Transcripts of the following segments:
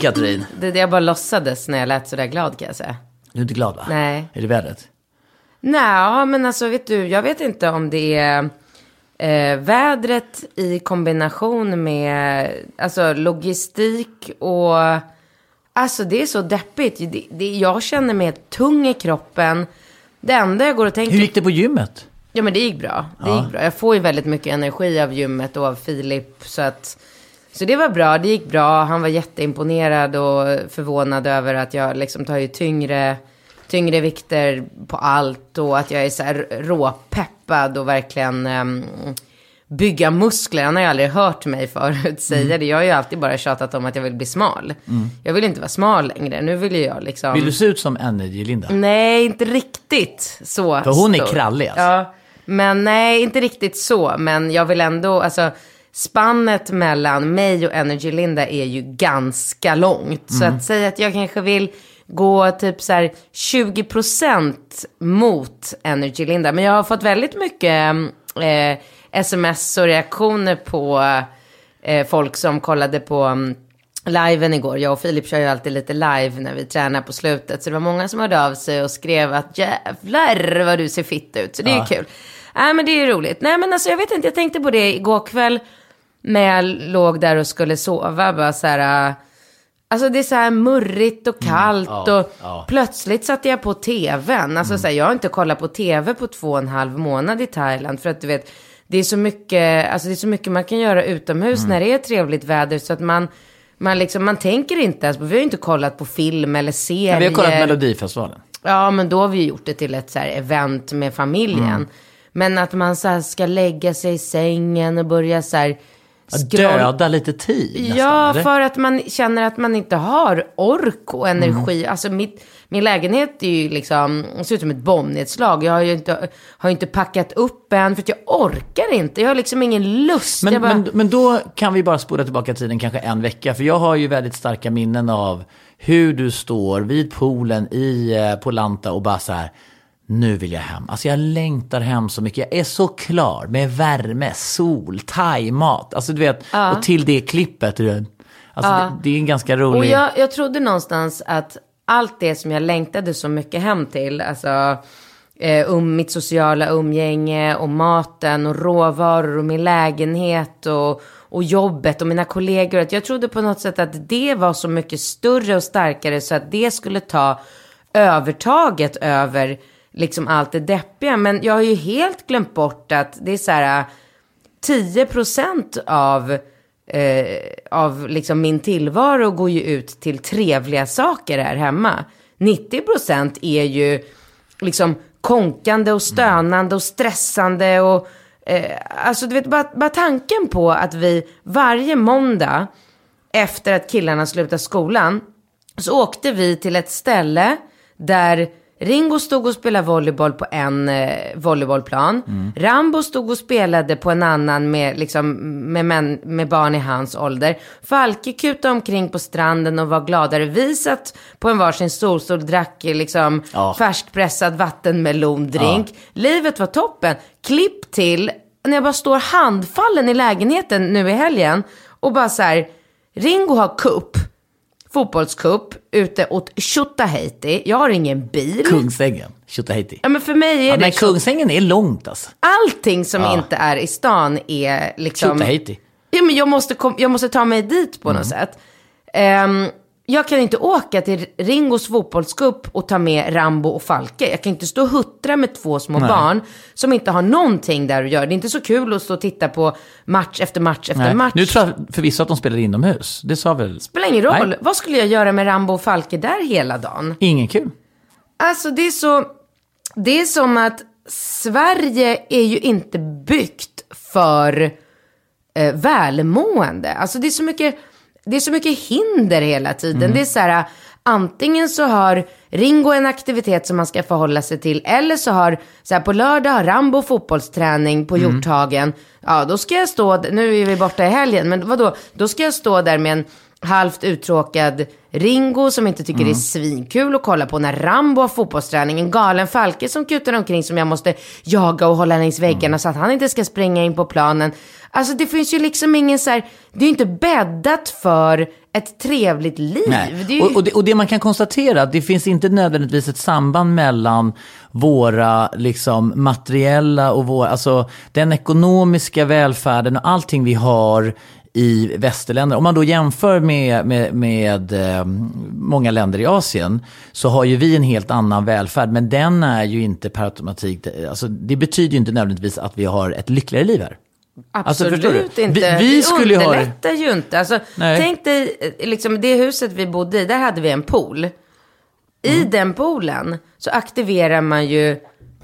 Katrin! Det, det jag bara låtsades när jag lät sådär glad kan jag säga. Du är inte glad va? Nej. Är det vädret? Nej, men alltså vet du, jag vet inte om det är eh, vädret i kombination med alltså, logistik och... Alltså det är så deppigt. Det, det, jag känner mig tung i kroppen. Det enda jag går och tänker... Hur gick det på gymmet? Ja men det gick bra. Det Ja. gick bra. Jag får ju väldigt mycket energi av gymmet och av Filip. Så, att, så det var bra. Det gick bra. Han var jätteimponerad och förvånad över att jag liksom tar ju tyngre, tyngre vikter på allt. Och att jag är så här råpeppad och verkligen ehm, bygga muskler. Han har ju aldrig hört mig förut säga Mm. det. Jag har ju alltid bara tjatat om att jag vill bli smal. Jag vill inte vara smal längre. Nu vill ju jag liksom... Vill du se ut som Energy-Linda? Nej, inte riktigt så. För hon är stor. krallig, alltså. Ja, men nej, inte riktigt så. Men jag vill ändå, alltså spannet mellan mig och Energy Linda är ju ganska långt. Så Mm. att säga att jag kanske vill gå typ så här 20% mot Energy Linda. Men jag har fått väldigt mycket eh, sms och reaktioner på eh, folk som kollade på mm, liven igår. Jag och Filip kör ju alltid lite live när vi tränar på slutet. Så det var många som hörde av sig och skrev att jävlar vad du ser fitt ut. Så det är ju kul. Nej men det är ju roligt. Nej men alltså jag vet inte, jag tänkte på det igår kväll. När jag låg där och skulle sova. Bara så här. äh, Alltså det är så här murrigt och kallt ja, och ja. plötsligt satte jag på tvn. Alltså så här, jag har inte kollat på tv på två och en halv månad i Thailand. För att du vet, det är så mycket, alltså det är så mycket man kan göra utomhus när det är trevligt väder. Så att man, man, liksom, man tänker inte ens på, vi har ju inte kollat på film eller serier. Ja, vi har kollat Melodifestivalen. Ja, men då har vi gjort det till ett så här event med familjen. Mm. Men att man så ska lägga sig i sängen och börja så här... Scroll- Döda lite tid nästan, Ja, eller? för att man känner att man inte har ork och energi. Mm. Alltså mitt, min lägenhet är ju liksom, ser ut som ett bombnedslag. Jag har ju inte, har inte packat upp än för att jag orkar inte. Jag har liksom ingen lust. Men, bara, men, men då kan vi bara spola tillbaka tiden kanske en vecka. För jag har ju väldigt starka minnen av hur du står vid poolen i, eh, på Lanta och bara så här. Nu vill jag hem. Alltså jag längtar hem så mycket. Jag är så klar med värme, sol, thaimat. Alltså du vet, och till det klippet. Du. Alltså det, det är en ganska rolig... Och jag, jag trodde någonstans att allt det som jag längtade så mycket hem till, alltså eh, um, mitt sociala umgänge och maten och råvaror och min lägenhet och, och jobbet och mina kollegor. Att jag trodde på något sätt att det var så mycket större och starkare så att det skulle ta övertaget över liksom allt det deppiga. Men jag har ju helt glömt bort att det är så här äh, 10 procent av eh, av liksom min tillvaro går ju ut till trevliga saker här hemma. 90 procent är ju liksom konkande och stönande och stressande och eh, alltså du vet bara, bara tanken på att vi varje måndag efter att killarna slutade skolan så åkte vi till ett ställe där Ringo stod och spelade volleyboll på en eh, volleybollplan. Rambo stod och spelade på en annan med, liksom, med, män, med barn i hans ålder. Falke kutade omkring på stranden och var gladare. Vi satt på en varsin solstol, drack eh, liksom Ja. färskpressad vattenmelondrink. Livet var toppen. Klipp till när jag bara står handfallen i lägenheten nu i helgen och bara så här, Ringo har kupp. Fotbollscup ute åt Tjotahejti. Jag har ingen bil. Kungsängen, Tjotahejti. Ja, men för mig är Ja, det men så- Kungsängen är långt alltså. allting som Ja. inte är i stan är liksom... Tjotahejti. Ja, men jag måste, kom, jag måste ta mig dit på Mm. något sätt. Ehm, jag kan inte åka till Ringos fotbollscup och ta med Rambo och Falke. Jag kan inte stå och huttra med två små Nej. barn som inte har någonting där att göra. Det är inte så kul att stå och titta på match efter match efter Nej. match. Nu tror jag förvisso att de spelar inomhus. Det sa väl? Spelar ingen roll. Nej. Vad skulle jag göra med Rambo och Falke där hela dagen? Ingen kul. Alltså det är så, det är som att Sverige är ju inte byggt för eh, välmående. Alltså det är så mycket, det är så mycket hinder hela tiden. Det är så här, antingen så har Ringo en aktivitet som man ska förhålla sig till, eller så har, så här, på lördag har Rambo fotbollsträning på Hjorthagen. Ja, då ska jag stå, nu är vi borta i helgen, men vadå, då ska jag stå där med en halvt uttråkad Ringo som inte tycker det är svinkul att kolla på när Rambo har fotbollsträning. En galen Falke som kutar omkring som jag måste jaga och hålla längs väggarna så att han inte ska springa in på planen. Alltså det finns ju liksom ingen så här, det är ju inte bäddat för ett trevligt liv. Nej. Det ju, Och, och, det, och det man kan konstatera, att det finns inte nödvändigtvis ett samband mellan våra liksom, materiella och vår, alltså den ekonomiska välfärden och allting vi har i västerländer. Om man då jämför med, med, med eh, många länder i Asien så har ju vi en helt annan välfärd. Men den är ju inte per automatik, alltså, det betyder ju inte nödvändigtvis att vi har ett lyckligare liv här. Alltså, Absolut du? inte. Vi- vi det skulle ju ha underlättar ju inte. Alltså, tänk dig, eh, liksom, det huset vi bodde i, där hade vi en pool. I Mm. den poolen så aktiverar man ju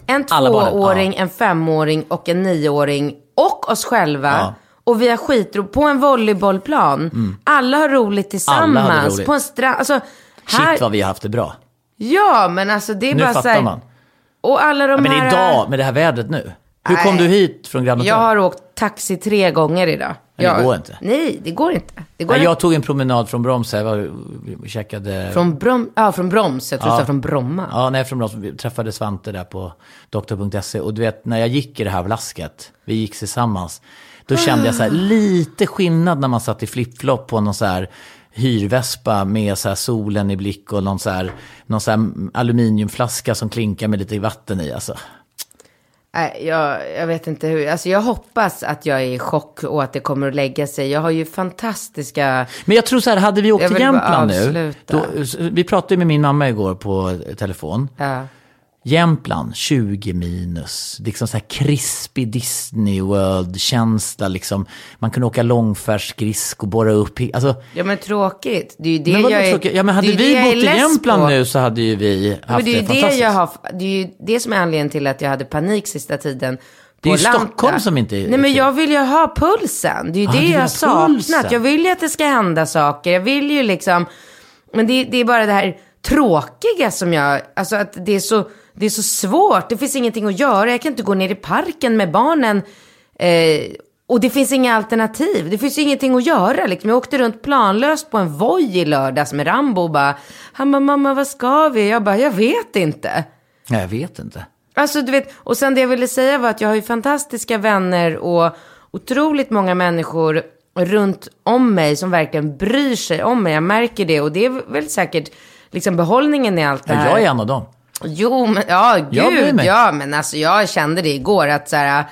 en tvååring, en femåring och en nioåring och oss själva. Ja. Och vi har skitro på en volleybollplan. Alla har roligt tillsammans. Mm. Roligt. På en strand. Alltså, här, Shit vad vi har haft det bra. Ja, men alltså det är Nu bara så fattar här, man. Och alla de Ja, men här... idag med det här vädret nu. Hur kom Nej. du hit från Grand Hotel? Jag har åkt taxi tre gånger idag. Men det Jag- går inte. Nej, det går inte. Det går Nej, inte. jag tog en promenad från Broms. Jag var, käkade... Från, Brom... ja, från Broms, jag tror Ja. från Bromma. Ja, nej, från Broms. Vi träffade Svante där på doktor.se. Och du vet, när jag gick i det här vlasket, vi gick tillsammans. Då kände jag så här, lite skillnad när man satt i flipflop på någon så här hyrvespa med så solen i blick och någon så här, någon så här aluminiumflaska som klinkar med lite vatten i. Alltså. Nej, jag, jag vet inte hur. Alltså jag hoppas att jag är i chock och att det kommer att lägga sig. Jag har ju fantastiska... Men jag tror så här, hade vi åkt till Jämtland nu. Då, vi pratade med min mamma igår på telefon. Ja. Jämtland, 20 minus. Liksom så här krispig Disney World-känsla. Liksom. Man kunde åka långfärdsskridskor, borra upp. Alltså, ja, men tråkigt. Det är ju det men jag är... Ja, men hade det vi det bott i Jämtland på. nu så hade ju vi haft Men det är det det fantastiskt. jag har... Det är ju det som är anledningen till att jag hade panik sista tiden. Det är ju Lanta. Stockholm som inte är Nej, men jag vill ju ha pulsen. Det är ju Ah, det jag saknat. Jag vill ju att det ska hända saker. Jag vill ju liksom... Men det, det är bara det här tråkiga som jag... Alltså att det är så, det är så svårt. Det finns ingenting att göra. Jag kan inte gå ner i parken med barnen. Eh, och det finns inga alternativ. Det finns ingenting att göra. Liksom. Jag åkte runt planlöst på en Voi i lördags med Rambo och bara... Han bara, mamma vad ska vi? Jag bara, jag vet inte. Nej, jag vet inte. Alltså du vet, och sen det jag ville säga var att jag har ju fantastiska vänner och otroligt många människor runt om mig som verkligen bryr sig om mig. Jag märker det och det är väl säkert liksom behållningen i allt det här. jag är en av dem. Jo, men ja, gud, ja, men alltså jag kände det igår att så här,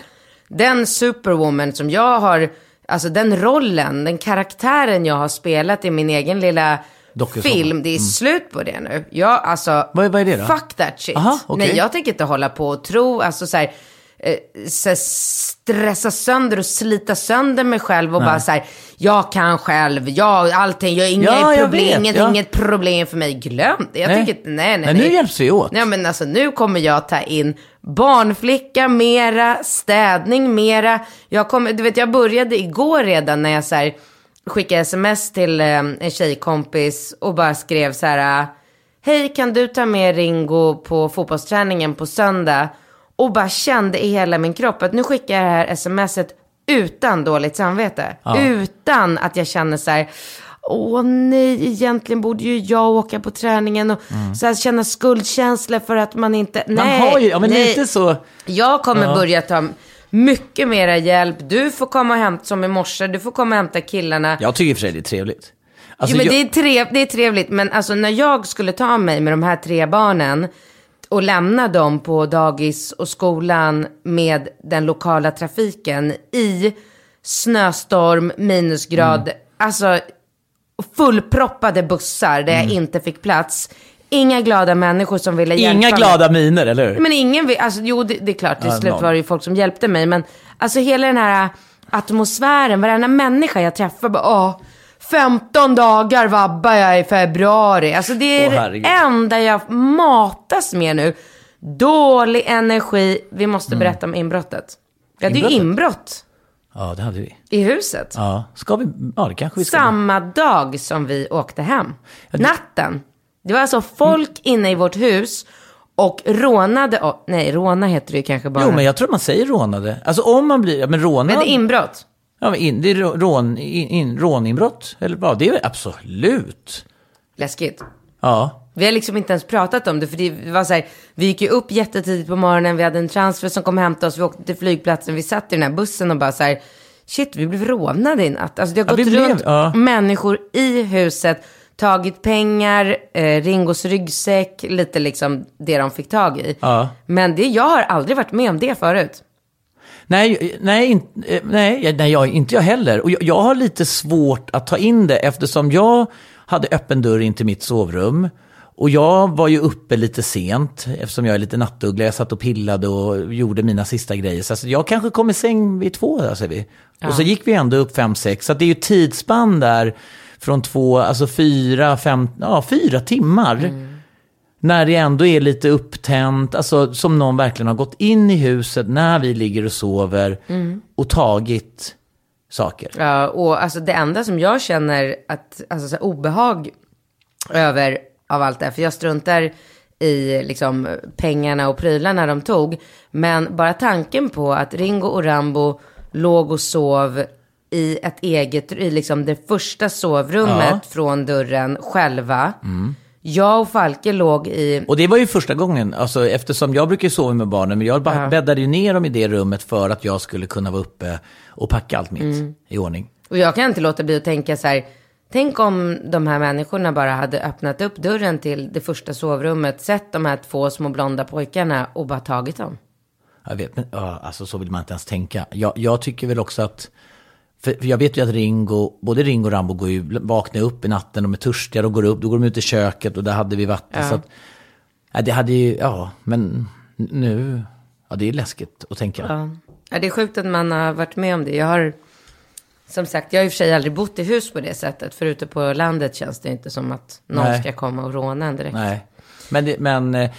den superwoman som jag har, alltså den rollen, den karaktären jag har spelat i min egen lilla film, det är slut på det nu. Jag, alltså, Mm. Vad- vad är det då? Fuck that shit. Aha, okej. Nej, jag tänker inte hålla på och tro, alltså så här, eh, stressa sönder och slita sönder mig själv och bara så här, jag kan själv, jag, allting, jag inga Ja, jag problem, vet, inget, ja. inget problem för mig, glöm det. Jag Nej. tycker, nej, nej, Men nu nej. hjälps vi åt. Nej men alltså nu kommer jag ta in barnflicka mera, städning mera. Jag, kommer, du vet, jag började igår redan när jag så här, skickade sms till eh, en tjejkompis och bara skrev så här. Hej kan du ta med Ringo på fotbollsträningen på söndag? Och bara kände i hela min kropp att nu skickar jag det här smset utan dåligt samvete. Utan att jag känner så här. Åh nej, egentligen borde ju jag åka på träningen och så här, känna skuldkänsla för att man inte... Man nej, har ju, ja men nej. lite så. Jag kommer börja ta mycket mera hjälp. Du får komma och hämta, som i morse, du får komma och hämta killarna. Jag tycker i och för sig det är trevligt. Alltså, jo, men jag- det, är trev, det är trevligt, men alltså när jag skulle ta mig med de här tre barnen och lämna dem på dagis och skolan med den lokala trafiken i snöstorm, minusgrad, Mm. alltså fullproppade bussar där Mm. jag inte fick plats. Inga glada människor som ville hjälpa Inga mig. glada miner, eller hur? Men ingen vill, alltså jo det, det är klart, till Ja, slut var det ju folk som hjälpte mig. Men alltså hela den här atmosfären, varenda människa jag träffar bara, åh, 15 dagar vabbar jag i februari. Alltså det är Åh, det enda jag matas med nu. Dålig energi, vi måste berätta om inbrottet. Vi hade ju Inbrottet? inbrott Ja, det hade vi. i huset. Ja, ska vi? Ja, det kanske vi ska. Samma dag som vi åkte hem. Natten. Det var alltså folk inne i vårt hus och rånade, nej råna heter det ju kanske bara. Jo, men jag tror man säger rånade. Alltså om man blir, ja, men rånad. Men det är inbrott. Ja, men in, det är rå- rån, in, in, råninbrott. Eller vad? Det är absolut. Läskigt. Ja. Vi har liksom inte ens pratat om det, för det var så här, vi gick ju upp jättetidigt på morgonen, vi hade en transfer som kom och hämtade oss, vi åkte till flygplatsen, vi satt i den här bussen och bara så här, shit, vi blev rånade i natt. Alltså det har Ja, gått blev- runt ja. människor i huset, tagit pengar, eh, Ringos ryggsäck, lite liksom det de fick tag i. Ja. Men det, jag har aldrig varit med om det förut. Nej, nej, in, eh, nej, nej jag, inte jag heller. Och jag, jag har lite svårt att ta in det eftersom jag hade öppen dörr in till mitt sovrum. Och jag var ju uppe lite sent eftersom jag är lite nattuggla. Jag satt och pillade och gjorde mina sista grejer. Så alltså, jag kanske kom i säng vid två, där säger vi. Och så gick vi ändå upp fem, sex. Så det är ju tidsspann där från två, alltså fyra, fem, ja fyra timmar. När det ändå är lite upptänt, alltså som någon verkligen har gått in i huset när vi ligger och sover och tagit saker. Ja, och alltså det enda som jag känner att, alltså så obehag över av allt det här, för jag struntar i liksom pengarna och prylarna de tog, men bara tanken på att Ringo och Rambo låg och sov i ett eget, i liksom det första sovrummet Ja. från dörren själva. Jag och Falke låg i, Och det var ju första gången, alltså, eftersom jag brukar sova med barnen, men jag bara Ja. bäddade ju ner dem i det rummet för att jag skulle kunna vara uppe och packa allt mitt i ordning. och jag kan inte låta bli att tänka så här, tänk om de här människorna bara hade öppnat upp dörren till det första sovrummet, sett de här två små blonda pojkarna och bara tagit dem. Jag vet, men alltså så vill man inte ens tänka. Jag, jag tycker väl också att, för, för jag vet ju att Ringo, både Ringo och Rambo går ju, vaknar upp i natten, de är törstiga, de går upp, då går de ut i köket och där hade vi vatten. Så att, ja, det hade ju, ja, men nu, ja det är läskigt att tänka. Ja. ja, det är sjukt att man har varit med om det. Jag har, som sagt, jag har i och för sig aldrig bott i hus på det sättet. För ute på landet känns det inte som att någon Nej. ska komma och råna en direkt. Nej, men det, men eh,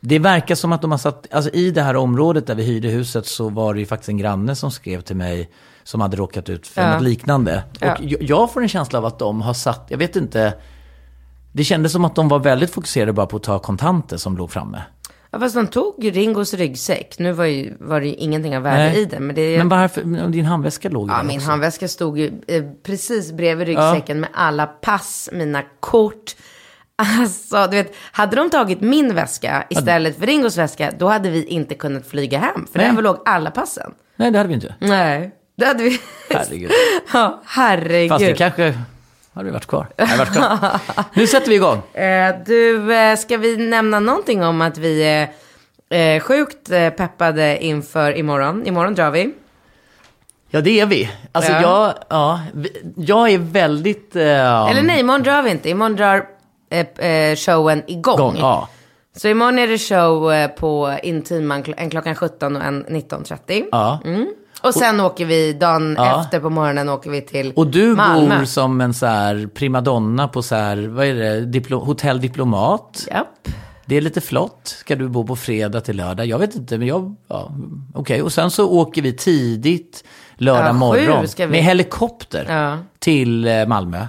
det verkar som att de har satt, alltså i det här området där vi hyrde huset så var det ju faktiskt en granne som skrev till mig som hade råkat ut för Ja. något liknande. Ja. Och jag, får en känsla av att de har satt, jag vet inte, det kändes som att de var väldigt fokuserade bara på att ta kontanter som låg framme. Ja, fast de tog Ringos ryggsäck. Nu var, ju, var det ju ingenting av värde Nej. i den. Men, det Men varför, din handväska låg ju ja, min också. handväska stod ju eh, precis bredvid ryggsäcken med alla pass, mina kort. Alltså, du vet, hade de tagit min väska istället för Ringos väska, då hade vi inte kunnat flyga hem. För Nej. där låg alla passen. Nej, det hade vi inte. Nej, det hade vi. Herregud. ja, herregud. Fast det kanske hade varit kvar. Nej, varit kvar. nu sätter vi igång. Eh, du, eh, ska vi nämna någonting om att vi är eh, sjukt peppade inför imorgon? Imorgon drar vi. Ja, det är vi. Alltså, Ja. jag, ja, vi- jag är väldigt... eh, Eller nej, imorgon drar vi inte. Imorgon drar eh, showen igång. igång. Ja. Så imorgon är det show på Intiman, en klockan 17 och en 19.30. ja. Och sen åker vi, dagen Ja. efter på morgonen åker vi till Och du Malmö. bor som en så här primadonna på så här, vad är det, Diplo, hotell Diplomat. Japp. Det är lite flott. Ska du bo på fredag till lördag? Jag vet inte, men jag, ja, okej. Och sen så åker vi tidigt lördag Ja, morgon med helikopter Ja. till eh, Malmö.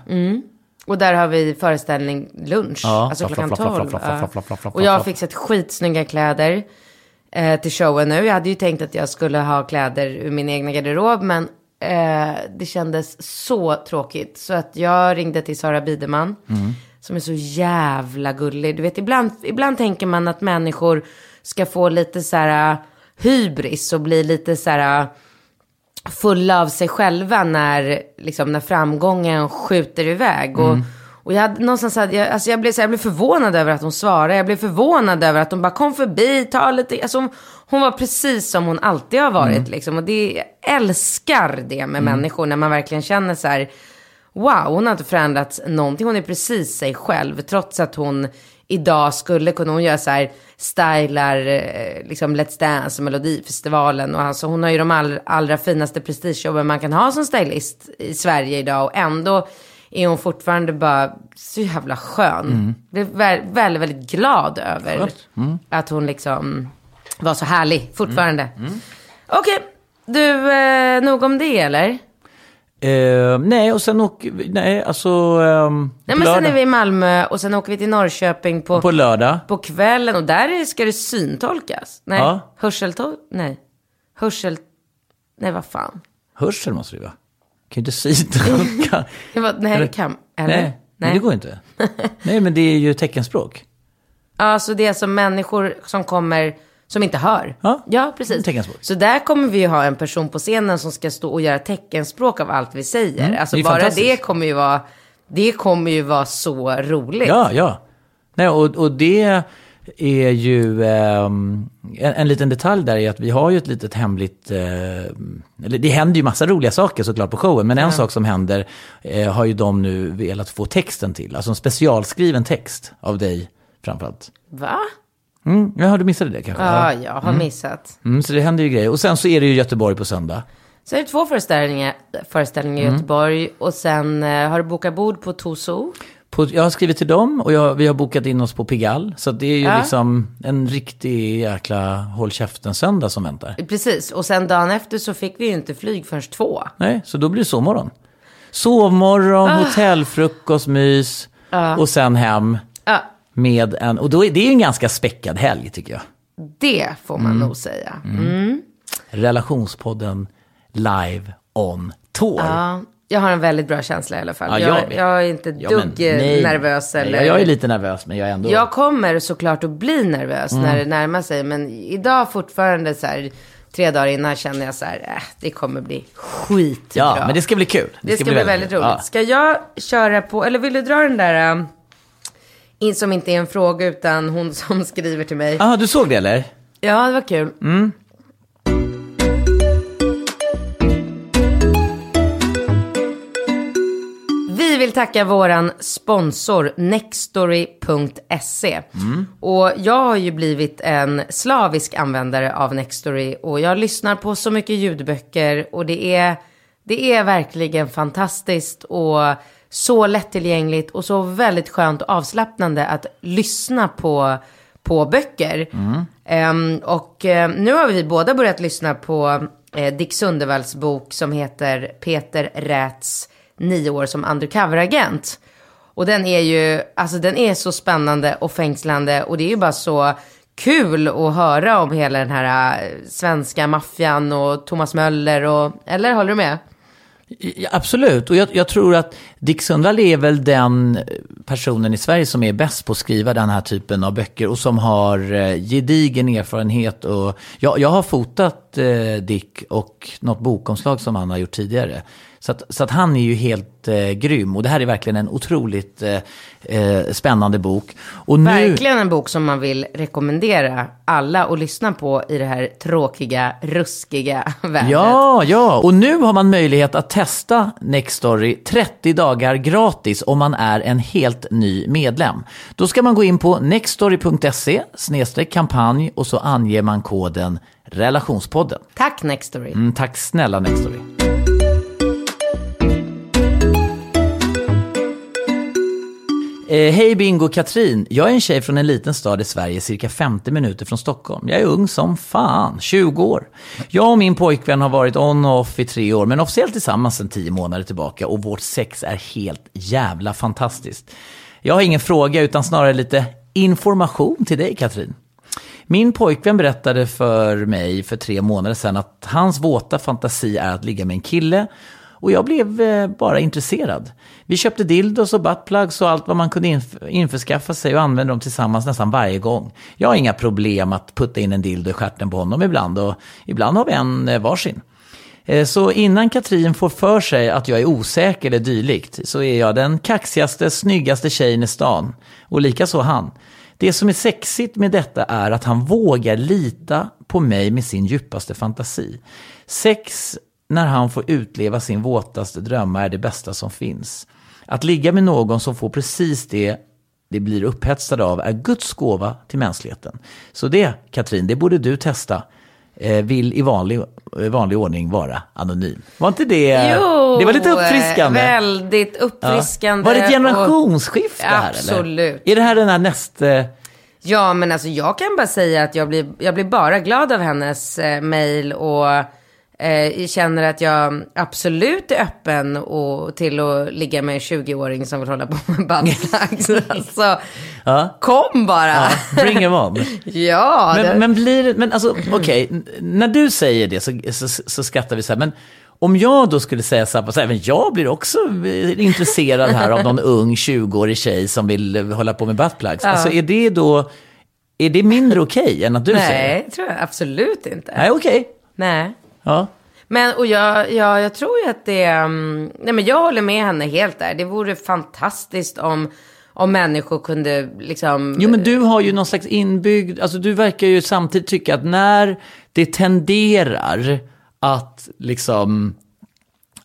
Och där har vi föreställning lunch. Ja. Alltså klockan fla, fla, 12. fla, fla, ja. fla, fla, fla, fla, Och jag har fixat skitsnygga kläder eh, till showen nu. Jag hade ju tänkt att jag skulle ha kläder ur min egna garderob. Men eh, det kändes så tråkigt. Så att jag ringde till Sara Biderman. Mm. Som är så jävla gullig. Du vet, ibland, ibland tänker man att människor ska få lite så här eh, hybris och bli lite så här... Eh, fulla av sig själva när, liksom, när framgången skjuter iväg. Och, mm och jag hade någonstans, hade jag, alltså jag, blev, så här, jag blev förvånad över att hon svarade. Jag blev förvånad över att hon bara kom förbi, ta lite. Alltså, hon, hon var precis som hon alltid har varit. Liksom. Och det, jag älskar det med människor när man verkligen känner så här. Wow, hon har inte förändrats någonting. Hon är precis sig själv. Trots att hon idag skulle kunna, hon gör så här, stylar eh, liksom Let's Dance och Melodifestivalen. Och alltså, hon har ju de all, allra finaste prestigejobben man kan ha som stylist i Sverige idag. Och ändå är hon fortfarande bara så jävla skön. Mm. Blev väldigt, väldigt, väldigt glad över Mm. att hon liksom var så härlig fortfarande. Mm. Okej, du, eh, nog om det eller? Eh, nej, och sen åker vi, nej, alltså... ehm, Nej på men sen är vi i Malmö och sen åker vi till Norrköping på, På på, lördag. kvällen och där är- ska det syntolkas. Nej, Ja. hörseltol... Nej. Hörsel... Nej, vad fan. Hörsel måste det vara. Kan ju inte syntolka. Det var, nej, det kan... Eller? nej, nej, det går inte. nej, men det är ju teckenspråk. Alltså det är som människor som kommer, som inte hör. Ja, ja precis. teckenspråk. Så där kommer vi ju ha en person på scenen som ska stå och göra teckenspråk av allt vi säger. Mm, alltså det bara det kommer ju vara, det kommer ju vara så roligt. Ja, ja. Nej, och, och det är ju ehm, en, en liten detalj där är att vi har ju ett litet hemligt, eh, det händer ju massa roliga saker såklart på showen, men en sak som händer eh, har ju de nu velat få texten till, alltså en specialskriven text av dig framförallt. Va? Mm, ja, du missade det kanske? Ja, jag har missat. Mm, så det händer ju grejer. Och sen så är det ju Göteborg på söndag. Sen är det två föreställningar, föreställningar Mm. i Göteborg och sen eh, har du bokat bord på Toso. På, jag har skrivit till dem och jag, vi har bokat in oss på Pigalle. Så det är ju Ja. liksom en riktig jäkla håll käften-söndag som väntar. Precis, och sen dagen efter så fick vi ju inte flyg förrän två. Nej, så då blir det sovmorgon. Sovmorgon, hotellfrukost, mys och sen hem Ja, med en... Och då är det är en ganska späckad helg tycker jag. det får man nog säga. Mm. Relationspodden live on tour. Ja, jag har en väldigt bra känsla i alla fall. Ja, jag jag, jag är inte Ja, dugg nej. nervös. Eller... jag, jag är lite nervös men jag är ändå... Jag kommer såklart att bli nervös Mm. när det närmar sig. Men idag fortfarande så här, tre dagar innan känner jag så här, äh, det kommer bli skitbra. Ja, men det ska bli kul. Det ska, bli väldigt roligt. Ja. Ska jag köra på, eller vill du dra den där, in, som inte är en fråga utan hon som skriver till mig. Ah, du såg det eller? Ja, det var kul. Mm. Vi vill tacka våran sponsor Nextory.se. Och jag har ju blivit en slavisk användare av Nextory och jag lyssnar på så mycket ljudböcker och det är, det är verkligen fantastiskt och så lättillgängligt och så väldigt skönt och avslappnande att lyssna på, på böcker. Ehm, och um, nu har vi båda börjat lyssna på uh, Dick Sundervalls bok som heter Peter Räts nio år som undercover-agent. Och den är ju, alltså den är så spännande och fängslande och det är ju bara så kul att höra om hela den här eh, svenska maffian och Thomas Möller och, eller håller du med? Ja, absolut, och jag, jag tror att Dick Sundvall är väl den eh, personen i Sverige som är bäst på att skriva den här typen av böcker och som har eh, gedigen erfarenhet. Och, jag, jag har fotat eh, Dick och något bokomslag som han har gjort tidigare. Så att, så att han är ju helt eh, grym och det här är verkligen en otroligt eh, eh, spännande bok. Och nu, Verkligen en bok som man vill rekommendera alla att lyssna på i det här tråkiga, ruskiga vädret. Ja, ja, och nu har man möjlighet att testa Nextory 30 dagar gratis om man är en helt ny medlem. Då ska man gå in på nextory.se kampanj och så anger man koden relationspodden. Tack Nextory. Mm, tack snälla Nextory. Eh, Hej Bingo Katrin, jag är en tjej från en liten stad i Sverige, cirka 50 minuter från Stockholm. Jag är ung som fan, 20 år. Jag och min pojkvän har varit on och off i tre år, men officiellt tillsammans sedan 10 månader tillbaka och vårt sex är helt jävla fantastiskt. Jag har ingen fråga utan snarare lite information till dig Katrin. Min pojkvän berättade för mig för tre månader sedan att hans våta fantasi är att ligga med en kille och jag blev eh, bara intresserad. Vi köpte dildos och buttplugs och allt vad man kunde inf- införskaffa sig och använde dem tillsammans nästan varje gång. Jag har inga problem att putta in en dildo i stjärten på honom ibland och ibland har vi en eh, varsin. Eh, så innan Katrin får för sig att jag är osäker eller dylikt så är jag den kaxigaste, snyggaste tjejen i stan. Och likaså han. Det som är sexigt med detta är att han vågar lita på mig med sin djupaste fantasi. Sex när han får utleva sin våtaste drömmar är det bästa som finns. Att ligga med någon som får precis det det blir upphetsad av är Guds gåva till mänskligheten. Så det, Katrin, det borde du testa. Eh, vill i vanlig, eh, vanlig ordning vara anonym. Var inte det... Jo, det var lite uppfriskande. Väldigt Ja. uppfriskande. Var det ett och- generationsskifte här Absolut. eller? Är det här den här nästa... Ja, men alltså jag kan bara säga att jag blir, jag blir bara glad av hennes eh, mail och eh, känner att jag absolut är öppen och, till att ligga med en 20-åring som vill hålla på med buttplugs. alltså, Ja. kom bara. Ja, bring em on. Ja, det, Men, men blir men alltså okej, n- när du säger det så, så, så skrattar vi så här, men om jag då skulle säga så här, men jag blir också eh, intresserad här av någon ung 20-årig tjej som vill eh, hålla på med buttplugs. Alltså är det då, är det mindre okej än att du säger det? nej, tror jag absolut inte. Nej, okej. Nej. Ja. Men och jag, jag, jag tror ju att det, mm, nej men jag håller med henne helt där. Det vore fantastiskt om, om människor kunde liksom. Jo, men du har ju någon slags inbyggd, alltså du verkar ju samtidigt tycka att när det tenderar att liksom,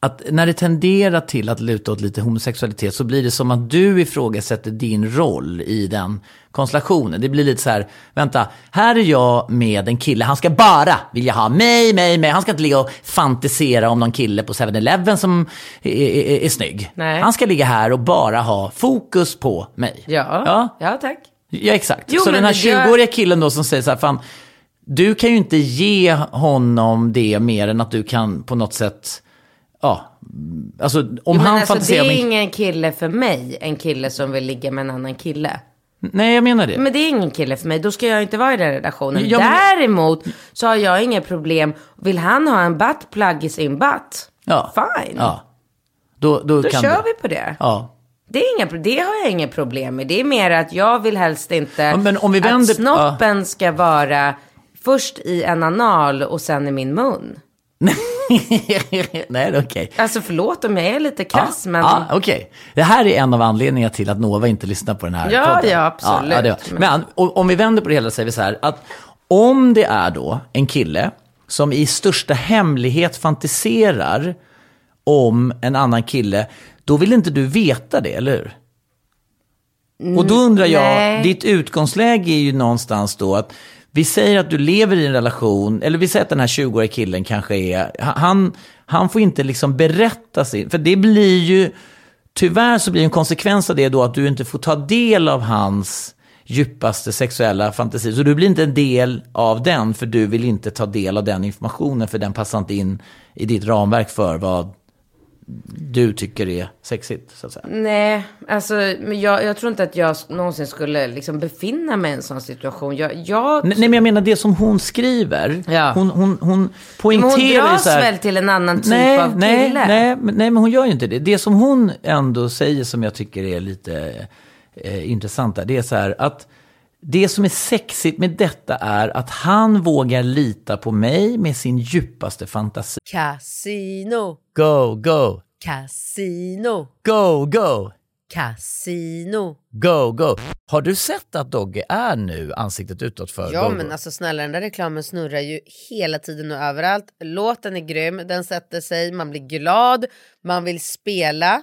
att när det tenderar till att luta åt lite homosexualitet så blir det som att du ifrågasätter din roll i den konstellationen. Det blir lite så här, vänta, här är jag med en kille, han ska bara vilja ha mig, mig, mig. Han ska inte ligga och fantisera om någon kille på 7-Eleven som är, är, är snygg. Nej. Han ska ligga här och bara ha fokus på mig. Ja, ja. ja. tack. Ja, exakt. Jo, så den här det gör- 20-åriga killen då som säger så här, fan, du kan ju inte ge honom det mer än att du kan på något sätt, ja, alltså om Jo, han alltså, det fantiserar är om en... ingen kille för mig, en kille som vill ligga med en annan kille. Nej, jag menar det. Men det är ingen kille för mig, då ska jag inte vara i den relationen. Ja, men- Däremot så har jag inga problem. Vill han ha en buttplug i sin butt? ja. Fine. Ja. Då, då, Då kör du. vi på det. Ja. Det, är inga, det har jag inga problem med. Det är mer att jag vill helst inte Ja, men om vi vänder- att snoppen ska vara först i en anal och sen i min mun. Nej, det är okej. Alltså förlåt om jag är lite krass, men... Ja, okej. Det här är en av anledningarna till att Nova inte lyssnar på den här Ja, podden. ja, absolut. det var- men om vi vänder på det hela så säger vi så här, att om det är då en kille som i största hemlighet fantiserar om en annan kille, då vill inte du veta det, eller hur? Och då undrar jag, nej. ditt utgångsläge är ju någonstans då att vi säger att du lever i en relation, eller vi säger att den här 20-åriga killen kanske är, han, han får inte liksom berätta sin, för det blir ju, tyvärr så blir en konsekvens av det då att du inte får ta del av hans djupaste sexuella fantasi. Så du blir inte en del av den, för du vill inte ta del av den informationen, för den passar inte in i ditt ramverk för vad du tycker är sexigt, så att säga. Nej, alltså men jag, jag tror inte att jag någonsin skulle liksom befinna mig i en sån situation. Jag, jag, Nej, nej, men jag menar det som hon skriver. Ja. Hon, hon, hon poängterar hon ju dras så här, väl till en annan typ nej, av nej, kille? nej, men- nej, men hon gör ju inte det. Det som hon ändå säger som jag tycker är lite eh, intressant där, det är så här att det som är sexigt med detta är att han vågar lita på mig med sin djupaste fantasi. Casino, Go, go, casino, go, go, casino. go, go. Har du sett att Dogge är nu ansiktet utåt för Ja go, men go? alltså snälla den där reklamen snurrar ju hela tiden och överallt. Låten är grym, den sätter sig, man blir glad, man vill spela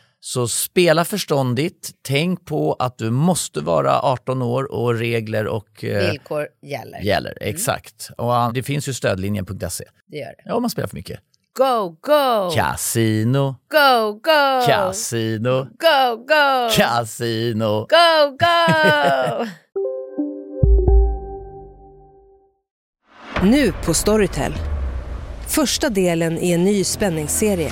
Så spela förståndigt, tänk på att du måste vara 18 år och regler och eh, Villkor gäller. gäller. Exakt. Och ah, det finns ju stödlinjen.se. Det gör det. Ja, om man spelar för mycket. Go, go! Casino, Go, go! casino, Go, go! casino. Go, go! Nu på Storytel. Första delen i en ny spänningsserie.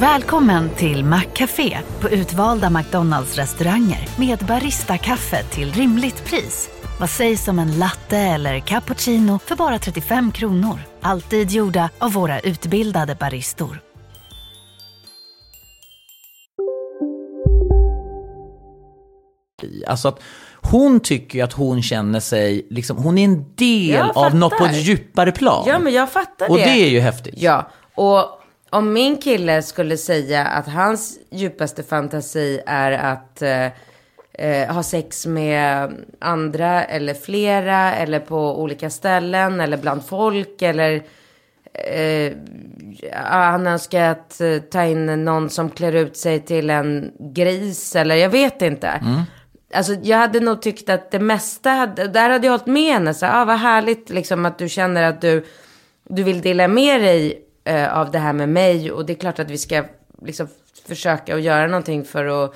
Välkommen till Maccafé på utvalda McDonalds restauranger med Baristakaffe till rimligt pris. Vad sägs om en latte eller cappuccino för bara 35 kronor? Alltid gjorda av våra utbildade baristor. Alltså att hon tycker ju att hon känner sig, liksom, hon är en del av något på ett djupare plan. Ja, men jag fattar Och det. det är ju häftigt. Ja, och om min kille skulle säga att hans djupaste fantasi är att eh, eh, ha sex med andra eller flera eller på olika ställen eller bland folk eller eh, han önskar att eh, ta in någon som klär ut sig till en gris eller jag vet inte. Alltså jag hade nog tyckt att det mesta, hade, där hade jag hållit med henne. Så, ah, vad härligt liksom att du känner att du, du vill dela med dig eh, av det här med mig. Och det är klart att vi ska liksom försöka att göra någonting för att,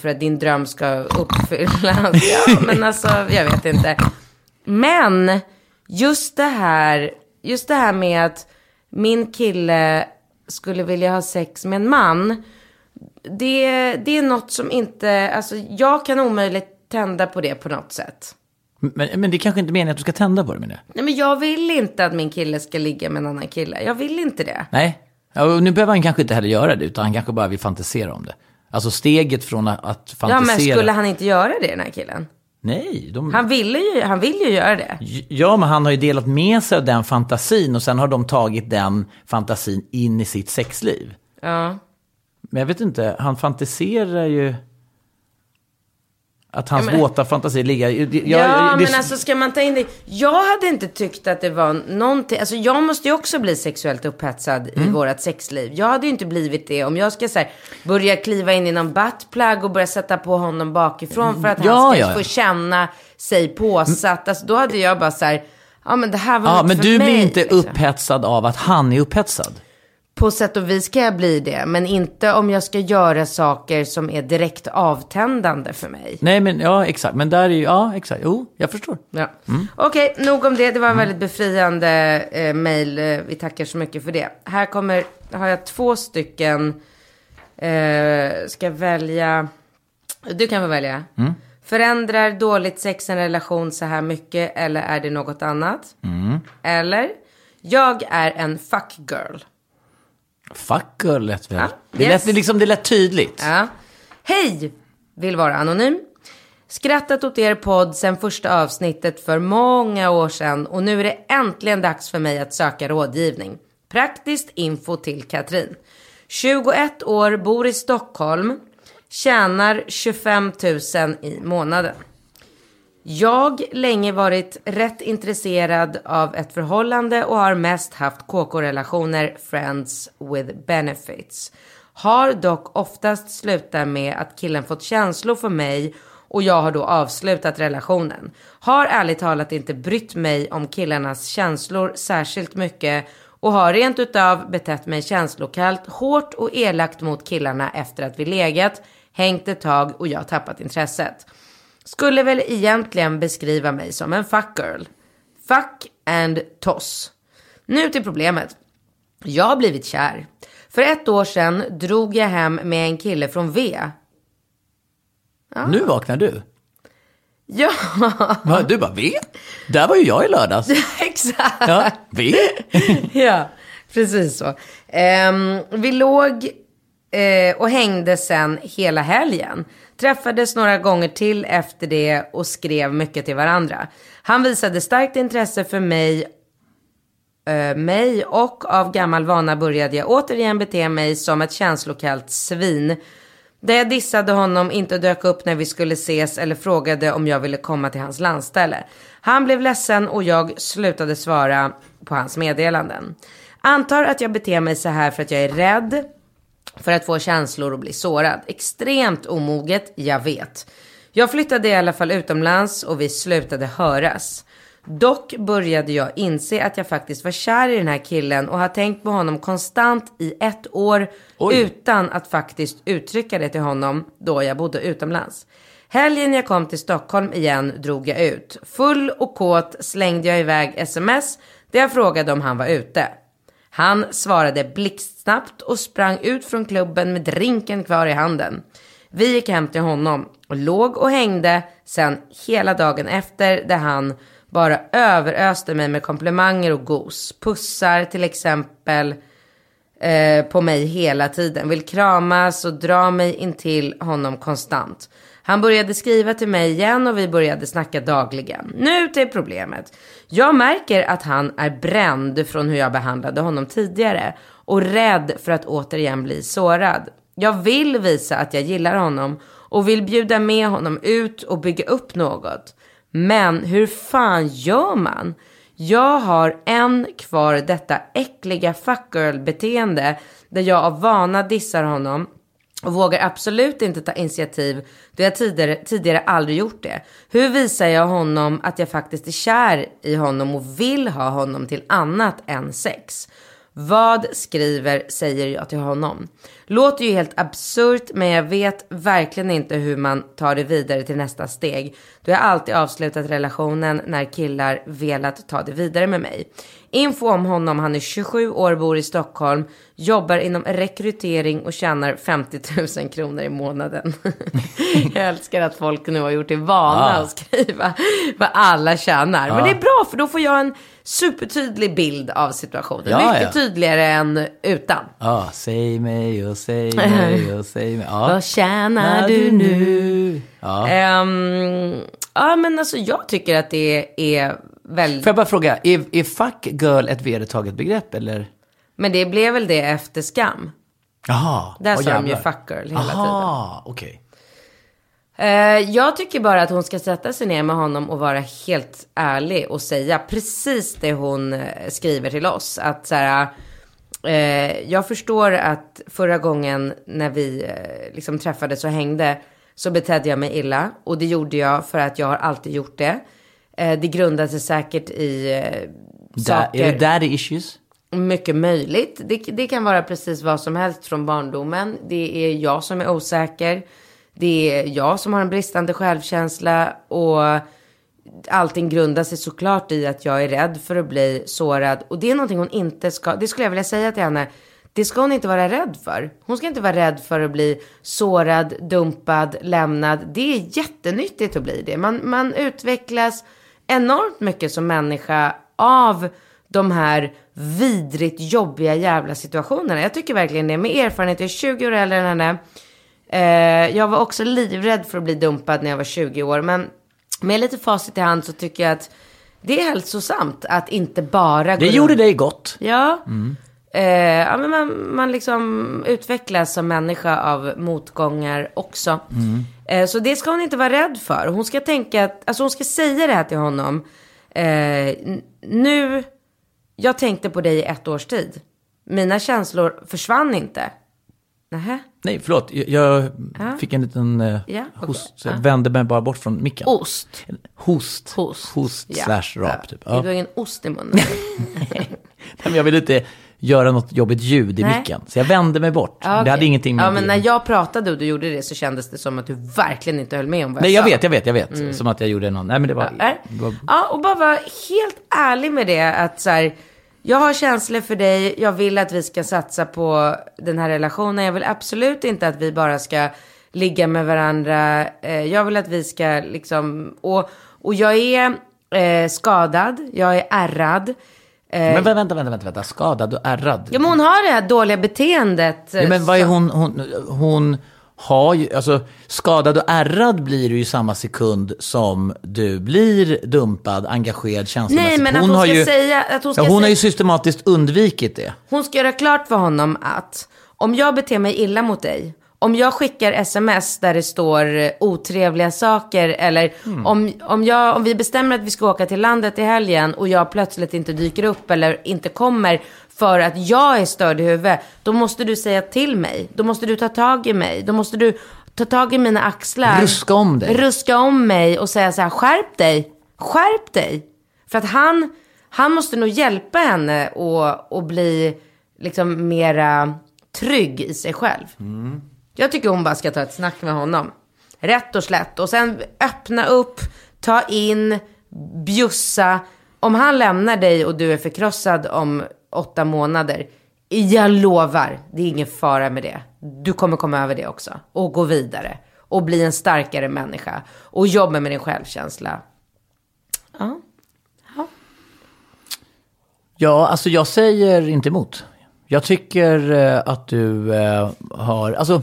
för att din dröm ska uppfyllas. ja, men alltså jag vet inte. Men just det här, just det här med att min kille skulle vilja ha sex med en man. Det, det är något som inte, alltså jag kan omöjligt tända på det på något sätt. Men, men det är kanske inte meningen att du ska tända på det med det. Nej men jag vill inte att min kille ska ligga med en annan kille. Jag vill inte det. Nej, ja, och nu behöver han kanske inte heller göra det, utan han kanske bara vill fantisera om det. Alltså steget från att, att Ja fantisera. men skulle han inte göra det den här killen? Nej, de... Han ville ju, han vill ju göra det. Ja, men han har ju delat med sig av den fantasin och sen har de tagit den fantasin in i sitt sexliv. Ja. Men jag vet inte, han fantiserar ju... Att hans Ja, men- våta fantasi ligger... Jag, Ja, jag- det- men alltså ska man ta in det. Jag hade inte tyckt att det var någonting. Alltså jag måste ju också bli sexuellt upphetsad Mm. i vårt sexliv. Jag hade ju inte blivit det om jag ska så här, börja kliva in i någon buttplug och börja sätta på honom bakifrån för att Ja, han ska ja, få känna sig påsatt. Alltså då hade jag bara så här, ja men det här var Ja, men för du blir mig, inte liksom. upphetsad av att han är upphetsad. På sätt och vis kan jag bli det, men inte om jag ska göra saker som är direkt avtändande för mig. Nej, men ja, exakt. Men där är ju, ja, exakt. Jo, jag förstår. Ja. Mm. Okej, nog om det. Det var en väldigt befriande eh, mail. Eh, Vi tackar så mycket för det. Här kommer, har jag två stycken. Eh, ska välja? Du kan få välja. Mm. Förändrar dåligt sex en relation så här mycket eller är det något annat? Mm. Eller? Jag är en fuck girl. Fuck girl lät väl. Ja, Det, yes. lät, liksom, det lät tydligt. Ja. Hej! Vill vara anonym. Skrattat åt er podd sen första avsnittet för många år sedan och nu är det äntligen dags för mig att söka rådgivning. Praktiskt info till Katrin. 21 år, bor i Stockholm, tjänar 25 000 i månaden. Jag länge varit rätt intresserad av ett förhållande och har mest haft KK-relationer, friends with benefits. Har dock oftast slutat med att killen fått känslor för mig och jag har då avslutat relationen. Har ärligt talat inte brytt mig om killarnas känslor särskilt mycket och har rent utav betett mig känslokallt, hårt och elakt mot killarna efter att vi legat, hängt ett tag och jag tappat intresset. Skulle väl egentligen beskriva mig som en fuck girl. Fuck and toss. Nu till problemet. Jag har blivit kär. För ett år sedan drog jag hem med en kille från V. Nu vaknar du. Ja, Va, Du bara, V? Där var ju jag i lördags. exakt. Ja, V? ja, precis så. Ehm, vi låg eh, och hängde sen hela helgen. Träffades några gånger till efter det och skrev mycket till varandra. Han visade starkt intresse för mig, eh, mig och av gammal vana började jag återigen bete mig som ett känslokallt svin. Där jag dissade honom, inte dök upp när vi skulle ses eller frågade om jag ville komma till hans landställe. Han blev ledsen och jag slutade svara på hans meddelanden. Antar att jag beter mig så här för att jag är rädd för att få känslor och bli sårad. Extremt omoget, jag vet. Jag flyttade i alla fall utomlands och vi slutade höras. Dock började jag inse att jag faktiskt var kär i den här killen och har tänkt på honom konstant i ett år Oj. utan att faktiskt uttrycka det till honom då jag bodde utomlands. Helgen jag kom till Stockholm igen drog jag ut. Full och kåt slängde jag iväg sms där jag frågade om han var ute. Han svarade blixtsnabbt och sprang ut från klubben med drinken kvar i handen. Vi gick hem till honom och låg och hängde sen hela dagen efter där han bara överöste mig med komplimanger och gos. Pussar till exempel eh, på mig hela tiden. Vill kramas och dra mig in till honom konstant. Han började skriva till mig igen och vi började snacka dagligen. Nu till problemet. Jag märker att han är bränd från hur jag behandlade honom tidigare och rädd för att återigen bli sårad. Jag vill visa att jag gillar honom och vill bjuda med honom ut och bygga upp något. Men hur fan gör man? Jag har än kvar detta äckliga fuckgirl-beteende där jag av vana dissar honom och vågar absolut inte ta initiativ då jag tidigare, tidigare aldrig gjort det. Hur visar jag honom att jag faktiskt är kär i honom och vill ha honom till annat än sex? Vad skriver säger jag till honom? Låter ju helt absurt men jag vet verkligen inte hur man tar det vidare till nästa steg. Då jag alltid avslutat relationen när killar velat ta det vidare med mig. Info om honom, han är 27 år, bor i Stockholm, jobbar inom rekrytering och tjänar 50 000 kronor i månaden. jag älskar att folk nu har gjort det vana Ah. att skriva vad alla tjänar. Men det är bra för då får jag en supertydlig bild av situationen. Ja, Mycket ja. tydligare än utan. Ja, säg mig och säg mig och säg mig. Ja. Vad tjänar du nu? Ja. Ehm, ja men alltså jag tycker att det är väldigt... Får jag bara fråga, är, är fuck girl ett vedertaget begrepp eller? Men det blev väl det efter skam. Jaha. Där sa de ju fuck girl hela tiden. Aha, okej. Eh, jag tycker bara att hon ska sätta sig ner med honom och vara helt ärlig och säga precis det hon eh, skriver till oss. Att så här, eh, jag förstår att förra gången när vi eh, liksom träffades och hängde så betedde jag mig illa. Och det gjorde jag för att jag har alltid gjort det. Eh, det grundar sig säkert i eh, saker. är det daddy issues? Mycket möjligt. Det, det kan vara precis vad som helst från barndomen. Det är jag som är osäker. Det är jag som har en bristande självkänsla. Och allting grundar sig såklart i att jag är rädd för att bli sårad. Och det är någonting hon inte ska, det skulle jag vilja säga till henne. Det ska hon inte vara rädd för. Hon ska inte vara rädd för att bli sårad, dumpad, lämnad. Det är jättenyttigt att bli det. Man, man utvecklas enormt mycket som människa av de här vidrigt jobbiga jävla situationerna. Jag tycker verkligen det. Med erfarenhet, jag är 20 år äldre än henne. Eh, jag var också livrädd för att bli dumpad när jag var 20 år. Men med lite facit i hand så tycker jag att det är hälsosamt att inte bara gå Det runt- gjorde dig gott. Ja. Eh, ja men man, man liksom utvecklas som människa av motgångar också. Eh, så det ska hon inte vara rädd för. Hon ska tänka att, alltså hon ska säga det här till honom. Eh, nu, jag tänkte på dig i ett års tid. Mina känslor försvann inte. Nähä? Nej, förlåt. Jag, jag fick en liten eh, Ja, host. Så jag vände mig bara bort från micken. Ost. Host. Host. Host Ja. slash rap, Ja. typ. Du Ja. har ingen ost i munnen. Nej, men jag ville inte göra något jobbigt ljud i Nej. micken. Så jag vände mig bort. Ja, Det hade ingenting med... Ja, men när jag pratade och du gjorde det så kändes det som att du verkligen inte höll med om vad Nej, jag jag sa. vet, jag vet, jag vet. Som att jag gjorde någon... Nej, men det var... Ja, det var... Ja, och bara vara helt ärlig med det. Att så här, jag har känslor för dig. Jag vill att vi ska satsa på den här relationen. Jag vill absolut inte att vi bara ska ligga med varandra. Eh, Jag vill att vi ska liksom... Och, och jag är eh, skadad. Jag är ärrad. Men vänta, vänta, vänta, vänta. Skadad och ärrad. Ja, men hon har det här dåliga beteendet. eh, Ja, men vad är hon, hon, hon har ju, alltså skadad och ärrad blir du ju samma sekund som du blir dumpad, engagerad känslomässigt. Nej, men att hon, har ju, säga... Att hon, ska ja, hon har säga ju systematiskt undvikit det. Hon ska göra klart för honom att om jag beter mig illa mot dig, om jag skickar sms där det står eh, otrevliga saker eller Mm. om, om, jag, om vi bestämmer att vi ska åka till landet i helgen och jag plötsligt inte dyker upp eller inte kommer för att jag är störd i huvudet, då måste du säga till mig. Då måste du ta tag i mig. Då måste du ta tag i mina axlar. Ruska om dig. Ruska om mig och säga så här, skärp dig. Skärp dig. För att han, han måste nog hjälpa henne att att bli liksom mera trygg i sig själv. Jag tycker hon bara ska ta ett snack med honom. Rätt och slätt. Och sen öppna upp, ta in, bjussa. Om han lämnar dig och du är förkrossad om åtta månader. Jag lovar, det är ingen fara med det. Du kommer komma över det också. Och gå vidare. Och bli en starkare människa. Och jobba med din självkänsla. Ja. Ja, alltså jag säger inte emot. Jag tycker eh, att du eh, har, alltså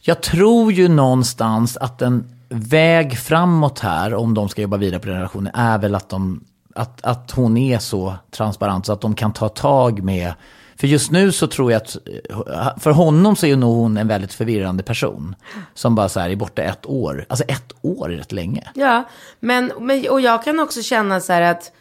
jag tror ju någonstans att en väg framåt här, om de ska jobba vidare på den relationen, är väl att, de, att, att hon är så transparent så att de kan ta tag med för just nu så tror jag att, för honom så är nog hon en väldigt förvirrande person. Som bara så här är borta ett år. Alltså ett år är rätt länge. Ja, men, men och jag kan också känna så här att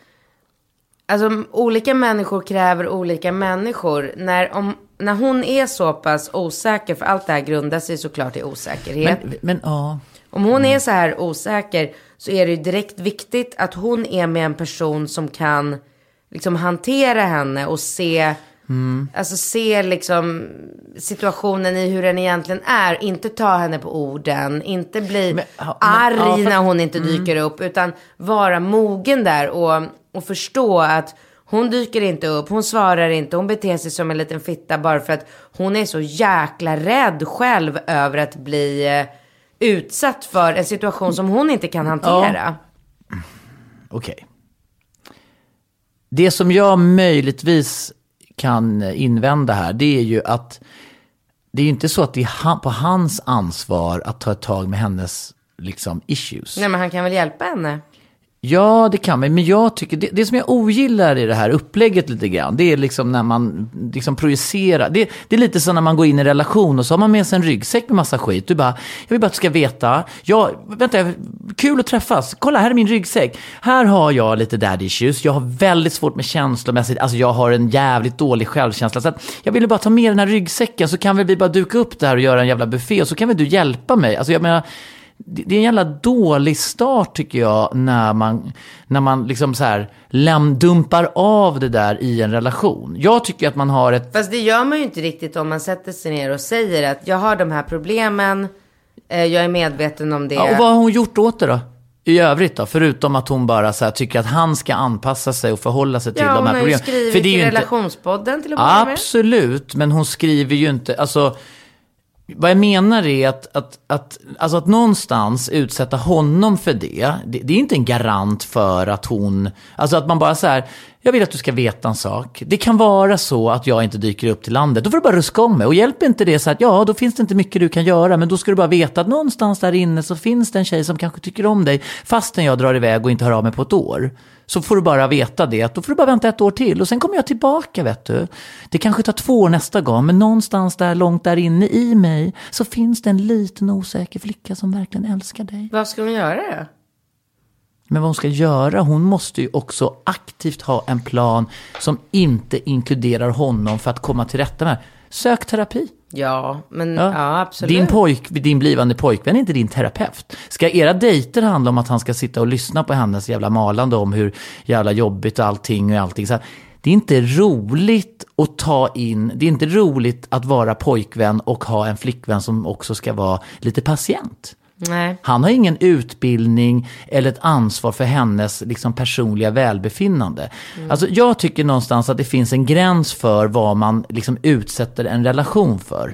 alltså, olika människor kräver olika människor. När, om, när hon är så pass osäker, för allt det här grundar sig såklart i osäkerhet. Men, men ja, Om hon är så här osäker så är det ju direkt viktigt att hon är med en person som kan liksom hantera henne och se, alltså se liksom situationen i hur den egentligen är. Inte ta henne på orden, inte bli Men, men, arg ja, för- när hon inte dyker upp, utan vara mogen där och, och förstå att hon dyker inte upp, hon svarar inte, hon beter sig som en liten fitta bara för att hon är så jäkla rädd själv över att bli eh, utsatt för en situation som hon inte kan hantera. okej. Det som jag möjligtvis kan invända här, det är ju att det är ju inte så att det är på hans ansvar att ta ett tag med hennes liksom, issues. Nej men han kan väl hjälpa henne? Ja, det kan man. Men jag tycker, det, det som jag ogillar i det här upplägget lite grann, det är liksom när man liksom projicerar. Det, det är lite som när man går in i en relation och så har man med sig en ryggsäck med massa skit. Du bara, jag vill bara att du ska veta, jag, vänta, kul att träffas. Kolla, här är min ryggsäck. Här har jag lite daddy issues. Jag har väldigt svårt med känslomässigt, alltså jag har en jävligt dålig självkänsla. Så att jag ville bara ta med den här ryggsäcken så kan väl vi bara duka upp det här och göra en jävla buffé och så kan väl du hjälpa mig. Alltså jag menar, det är en jävla dålig start tycker jag när man, när man liksom så här läm, dumpar av det där i en relation. Jag tycker att man har ett... Fast det gör man ju inte riktigt om man sätter sig ner och säger att jag har de här problemen, eh, jag är medveten om det. Ja, och vad har hon gjort åt det då? I övrigt då? Förutom att hon bara så tycker att han ska anpassa sig och förhålla sig till Ja, de hon här har ju problemen. skrivit För det är i ju inte... relationspodden till att börja med. Absolut, men hon skriver ju inte, alltså vad jag menar är att, att, att, alltså att någonstans utsätta honom för det, det, det är inte en garant för att hon, alltså att man bara så här, jag vill att du ska veta en sak. Det kan vara så att jag inte dyker upp till landet. Då får du bara ruska om mig. Och hjälper inte det så att ja, då finns det inte mycket du kan göra. Men då ska du bara veta att någonstans där inne så finns det en tjej som kanske tycker om dig. Fastän jag drar iväg och inte hör av mig på ett år. Så får du bara veta det, att då får du bara vänta ett år till och sen kommer jag tillbaka vet du. Det kanske tar två år nästa gång, men någonstans där långt där inne i mig så finns det en liten osäker flicka som verkligen älskar dig. Vad ska hon göra då? Men vad hon ska göra, hon måste ju också aktivt ha en plan som inte inkluderar honom för att komma till rätta med. Sök terapi. Ja, men ja, absolut. Din, pojk, din blivande pojkvän är inte din terapeut. Ska era dejter handla om att han ska sitta och lyssna på hennes jävla malande om hur jävla jobbigt och allting och allting. Så här, det är inte roligt att ta in, det är inte roligt att vara pojkvän och ha en flickvän som också ska vara lite patient. Nej. Han har ingen utbildning eller ett ansvar för hennes liksom, personliga välbefinnande. Alltså, jag tycker någonstans att det finns en gräns för vad man liksom, utsätter en relation för.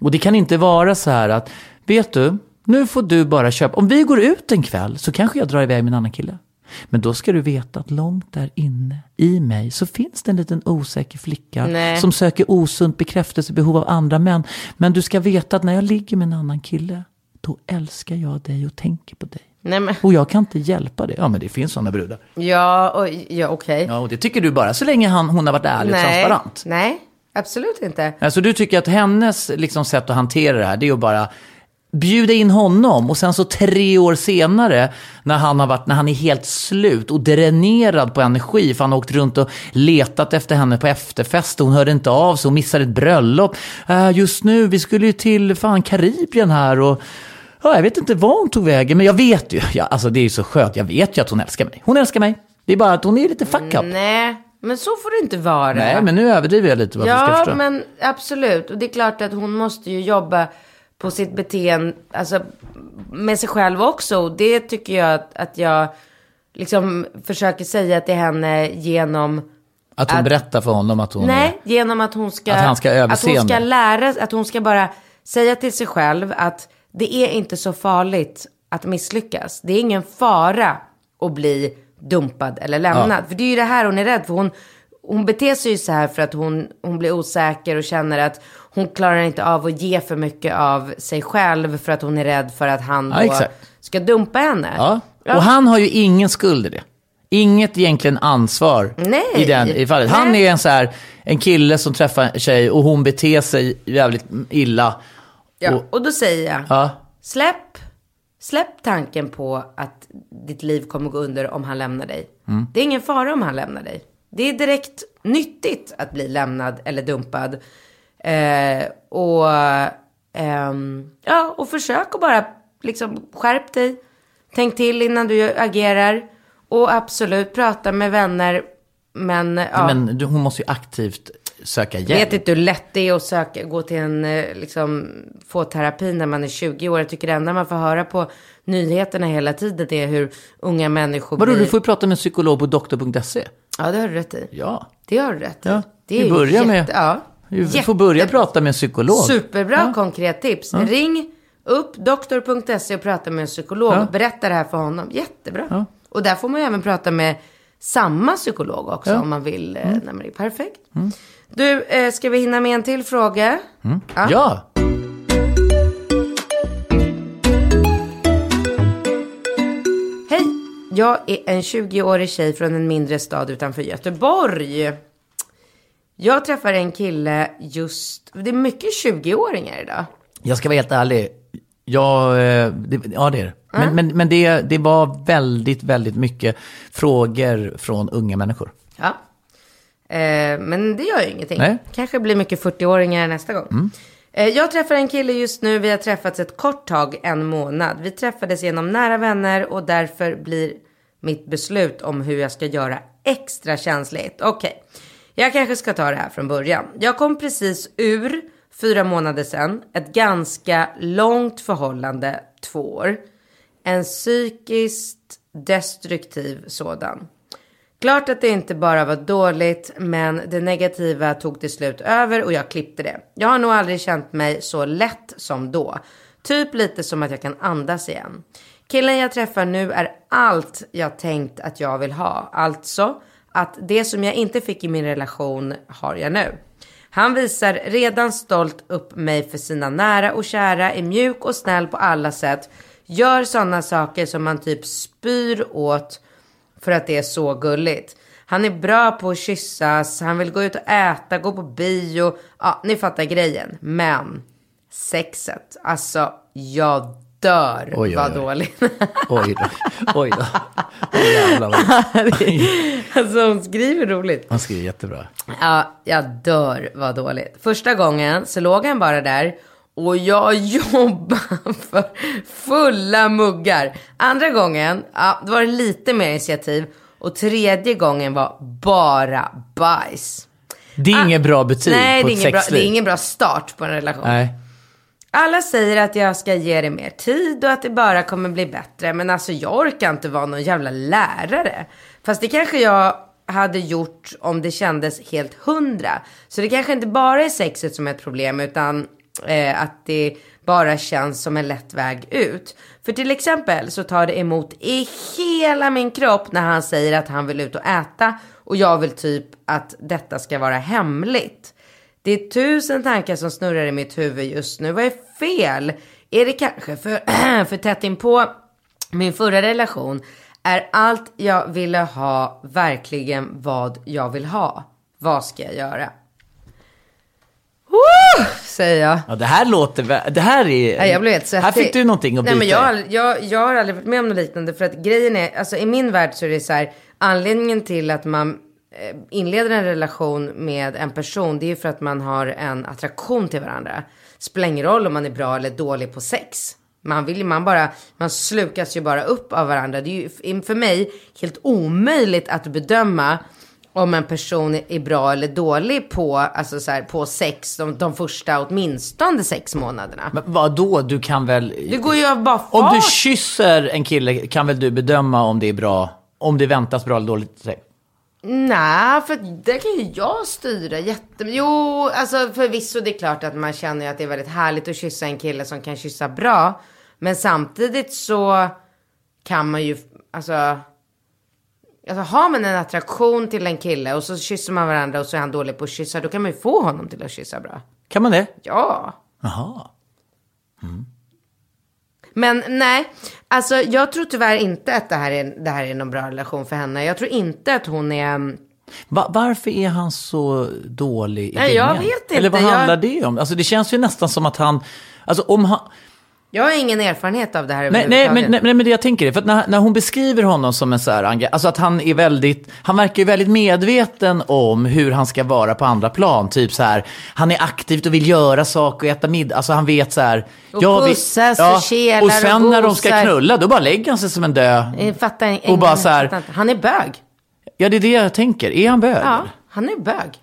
Och det kan inte vara så här att, vet du, nu får du bara köpa, om vi går ut en kväll så kanske jag drar iväg med en annan kille. Men då ska du veta att långt där inne i mig så finns det en liten osäker flicka Nej. som söker osunt bekräftelsebehov av andra män. Men du ska veta att när jag ligger med en annan kille, då älskar jag dig och tänker på dig. Nej men, Och jag kan inte hjälpa det. Ja, men det finns sådana brudar. ja, och, ja okej. Ja, och det tycker du bara så länge han, hon har varit ärlig och Nej, transparent. nej, absolut inte. Alltså du tycker att hennes liksom, sätt att hantera det här, det är att bara bjuda in honom och sen så tre år senare när han har varit, när han är helt slut och dränerad på energi för han har åkt runt och letat efter henne på efterfest och hon hörde inte av sig och missade ett bröllop. Äh, just nu, vi skulle ju till fan Karibien här och ja, jag vet inte var hon tog vägen men jag vet ju, ja, alltså det är ju så skönt, jag vet ju att hon älskar mig. Hon älskar mig. Det är bara att hon är lite fuck up. Nej, men så får det inte vara. Nej, men nu överdriver jag lite vad du ska Ja, förstå. men absolut. Och det är klart att hon måste ju jobba på sitt beteende, alltså med sig själv också. Och det tycker jag att, att jag liksom försöker säga till henne genom Att hon att- berättar för honom att hon Nej, genom att hon ska... Att han ska Att hon överseende. ska lära, att hon ska bara säga till sig själv att det är inte så farligt att misslyckas. Det är ingen fara att bli dumpad eller lämnad. För det är ju det här hon är rädd för. Hon, hon beter sig ju så här för att hon, hon blir osäker och känner att hon klarar inte av att ge för mycket av sig själv för att hon är rädd för att han Ja, då exakt. ska dumpa henne. Ja. Och han har ju ingen skuld i det. Inget egentligen ansvar Nej. i, den, i fallet. Han Nej. är en, så här, en kille som träffar en tjej och hon beter sig jävligt illa. Ja, Och, och då säger jag, ja. Släpp, släpp tanken på att ditt liv kommer gå under om han lämnar dig. Mm. Det är ingen fara om han lämnar dig. Det är direkt nyttigt att bli lämnad eller dumpad. Eh, och, ehm, ja, och försök att bara liksom skärp dig. Tänk till innan du agerar. Och absolut prata med vänner. Men, ja. Men hon måste ju aktivt söka hjälp. Jag vet inte hur lätt det är att söka, gå till en, eh, liksom, få terapi när man är 20 år. Jag tycker det enda man får höra på nyheterna hela tiden är hur unga människor Vadå, blir... du får ju prata med en psykolog på doktor.se. Ja, det har du rätt i. Ja. Det har du rätt i. Ja, det är vi börjar med- jätte- Ja. Du får börja Jätte- prata med en psykolog. Superbra konkret tips. Ring upp doktor.se och prata med en psykolog. Ja. Berätta det här för honom. Jättebra. Ja. Och där får man ju även prata med samma psykolog också Ja. Mm. om man vill. Eh, nej, men det är perfekt. Du, eh, ska vi hinna med en till fråga? Ja. Ja. Hej! Jag är en 20-årig tjej från en mindre stad utanför Göteborg. Jag träffar en kille just... Det är mycket 20-åringar idag. Jag ska vara helt ärlig. Jag, eh, det, ja, det är det. Men, men, men det, det var väldigt, väldigt mycket frågor från unga människor. Ja. Eh, men det gör ju ingenting. Nej. Kanske blir mycket 40-åringar nästa gång. Eh, jag träffar en kille just nu. Vi har träffats ett kort tag, en månad. Vi träffades genom nära vänner och därför blir mitt beslut om hur jag ska göra extra känsligt. Okej, jag kanske ska ta det här från början. Jag kom precis ur, fyra månader sedan, ett ganska långt förhållande, två år. En psykiskt destruktiv sådan. Klart att det inte bara var dåligt, men det negativa tog till slut över och jag klippte det. Jag har nog aldrig känt mig så lätt som då. Typ lite som att jag kan andas igen. Killen jag träffar nu är allt jag tänkt att jag vill ha. Alltså att det som jag inte fick i min relation har jag nu. Han visar redan stolt upp mig för sina nära och kära, är mjuk och snäll på alla sätt. Gör sådana saker som man typ spyr åt för att det är så gulligt. Han är bra på att kyssas, han vill gå ut och äta, gå på bio. Ja, ni fattar grejen. Men sexet, alltså jag dör Oj, vad dåligt. Oj då. Oj då. Oj, jävlar vad... alltså hon skriver roligt. Han skriver jättebra. Ja, jag dör vad dåligt. Första gången så låg han bara där och jag jobbade för fulla muggar. Andra gången, ja, då var det lite mer initiativ. Och tredje gången var bara bajs. Det är inget bra betyg Ah, Nej, på det är, ett ingen bra, sexliv. det är ingen bra start på en relation. Nej. Alla säger att jag ska ge det mer tid och att det bara kommer bli bättre. Men alltså jag orkar inte vara någon jävla lärare. Fast det kanske jag hade gjort om det kändes helt hundra. Så det kanske inte bara är sexet som är ett problem utan eh, att det bara känns som en lätt väg ut. För till exempel så tar det emot i hela min kropp när han säger att han vill ut och äta och jag vill typ att detta ska vara hemligt. Det är tusen tankar som snurrar i mitt huvud just nu. Vad är fel? Är det kanske för, för tätt in på min förra relation? Är allt jag ville ha verkligen vad jag vill ha? Vad ska jag göra? Woo! säger jag. Ja, det här låter... Det här är... Nej, jag blev helt svettig. Här fick du någonting att Nej, bita men jag, har aldrig- jag, jag har aldrig varit med om något liknande. För att grejen är, alltså i min värld så är det så här, anledningen till att man eh, inleder en relation med en person, det är ju för att man har en attraktion till varandra. Spelar ingen roll om man är bra eller dålig på sex. Man vill ju, man bara, man slukas ju bara upp av varandra. Det är ju för mig helt omöjligt att bedöma om en person är bra eller dålig på, alltså så här, på sex de, de första åtminstone sex månaderna. Men vadå, du kan väl... Det går ju av bara fart. Om du kysser en kille kan väl du bedöma om det är bra, om det väntas bra eller dåligt sex? Nej, för det kan ju jag styra jättemycket. Jo, alltså förvisso det är klart att man känner att det är väldigt härligt att kyssa en kille som kan kyssa bra. Men samtidigt så kan man ju, alltså, alltså har man en attraktion till en kille och så kysser man varandra och så är han dålig på att kyssa, då kan man ju få honom till att kyssa bra. Kan man det? Ja. Jaha. Men nej, alltså jag tror tyvärr inte att det här är, det här är någon bra relation för henne. Jag tror inte att hon är... mm, Va, varför är han så dålig i Nej, jag bingen? vet inte. Eller vad Jag- handlar det om? Alltså det känns ju nästan som att han... Alltså om han... Jag har ingen erfarenhet av det här Nej, nej, men, nej, nej, men det jag tänker är, för att när, när hon beskriver honom som en så här, alltså att han är väldigt, han verkar ju väldigt medveten om hur han ska vara på andra plan. Typ så här, han är aktivt och vill göra saker och äta middag, alltså han vet så här. Och jag vill- pussas och kelar Och sen och när de ska knulla, då bara lägger han sig som en dö. Jag fattar en, Och bara så här- fattar. Han är bög. Ja, det är det jag tänker. Är han bög? Ja, han är bög.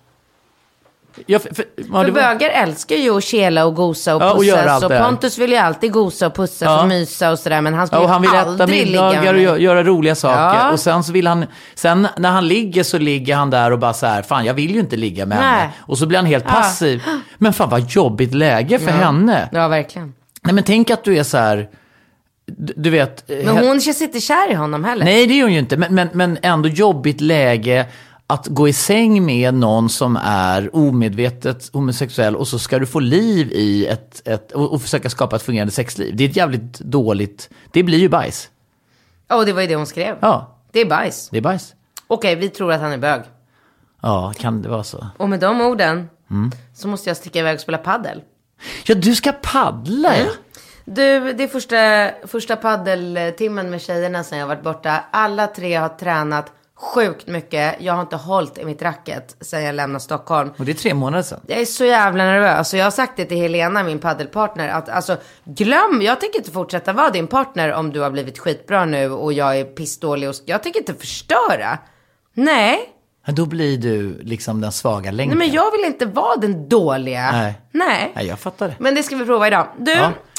Ja, för, för, ja, För var- bögar älskar ju att kela och gosa och Ja, och pussas. och här. Pontus vill ju alltid gosa och pussas Ja. och mysa och sådär. Men han skulle Ja, och han vill äta middagar och göra roliga saker. Ja. Och sen så vill han, sen när han ligger så ligger han där och bara så här, fan jag vill ju inte ligga med Nej. henne. Och så blir han helt passiv. Men fan vad jobbigt läge för henne. Ja, verkligen. Nej men tänk att du är så här, du, vet. Men hon känns inte kär i honom heller. Nej det är hon ju inte, men, men, men ändå jobbigt läge att gå i säng med någon som är omedvetet homosexuell och så ska du få liv i ett, ett och, och försöka skapa ett fungerande sexliv. Det är ett jävligt dåligt, det blir ju bajs. Åh, det var ju det hon skrev. Ja, Det är bajs. det är bajs. Okej, vi tror att han är bög. Ja, kan det vara så? Och med de orden Mm. så måste jag sticka iväg och spela paddel. Ja, du ska paddla ja. Du, det är första, första paddeltimmen med tjejerna sen jag varit borta. Alla tre har tränat sjukt mycket. Jag har inte hållit i mitt racket sen jag lämnade Stockholm. Och det är tre månader sedan. Jag är så jävla nervös och jag har sagt det till Helena, min paddelpartner, att alltså glöm, jag tänker inte fortsätta vara din partner om du har blivit skitbra nu och jag är pissdålig och jag tänker inte förstöra. Nej, Men då blir du liksom den svaga länken. nej men jag vill inte vara den dåliga. Nej. Nej. Nej, jag fattar det. Men det ska vi prova idag. Du,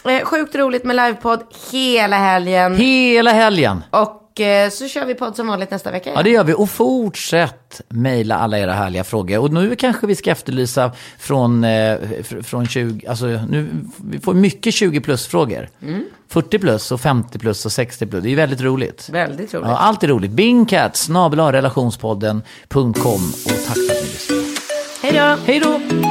Ja. eh, sjukt roligt med livepodd hela helgen. Hela helgen. och eh, så kör vi podd som vanligt nästa vecka. Ja, det gör vi. Och fortsätt mejla alla era härliga frågor. Och nu kanske vi ska efterlysa från, eh, fr- från 20, alltså nu, vi får mycket 20 plus-frågor. 40 plus och 50 plus och 60 plus. Det är väldigt roligt. Väldigt roligt. Ja, allt är roligt. Bingcat, snabel relationspodden.com och tack för att ni lyssnade. Hej då! Hej då!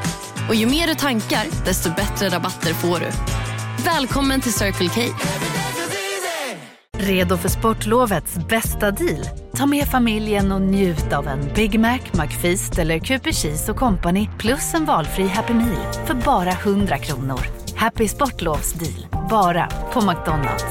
Och ju mer du tankar, desto bättre rabatter får du. Välkommen till Circle K. Redo för sportlovets bästa deal? Ta med familjen och njut av en Big Mac, McFeast eller Cooper Cheese och Company plus en valfri Happy Meal för bara 100 kronor. Happy Sportlovs deal, bara på McDonalds.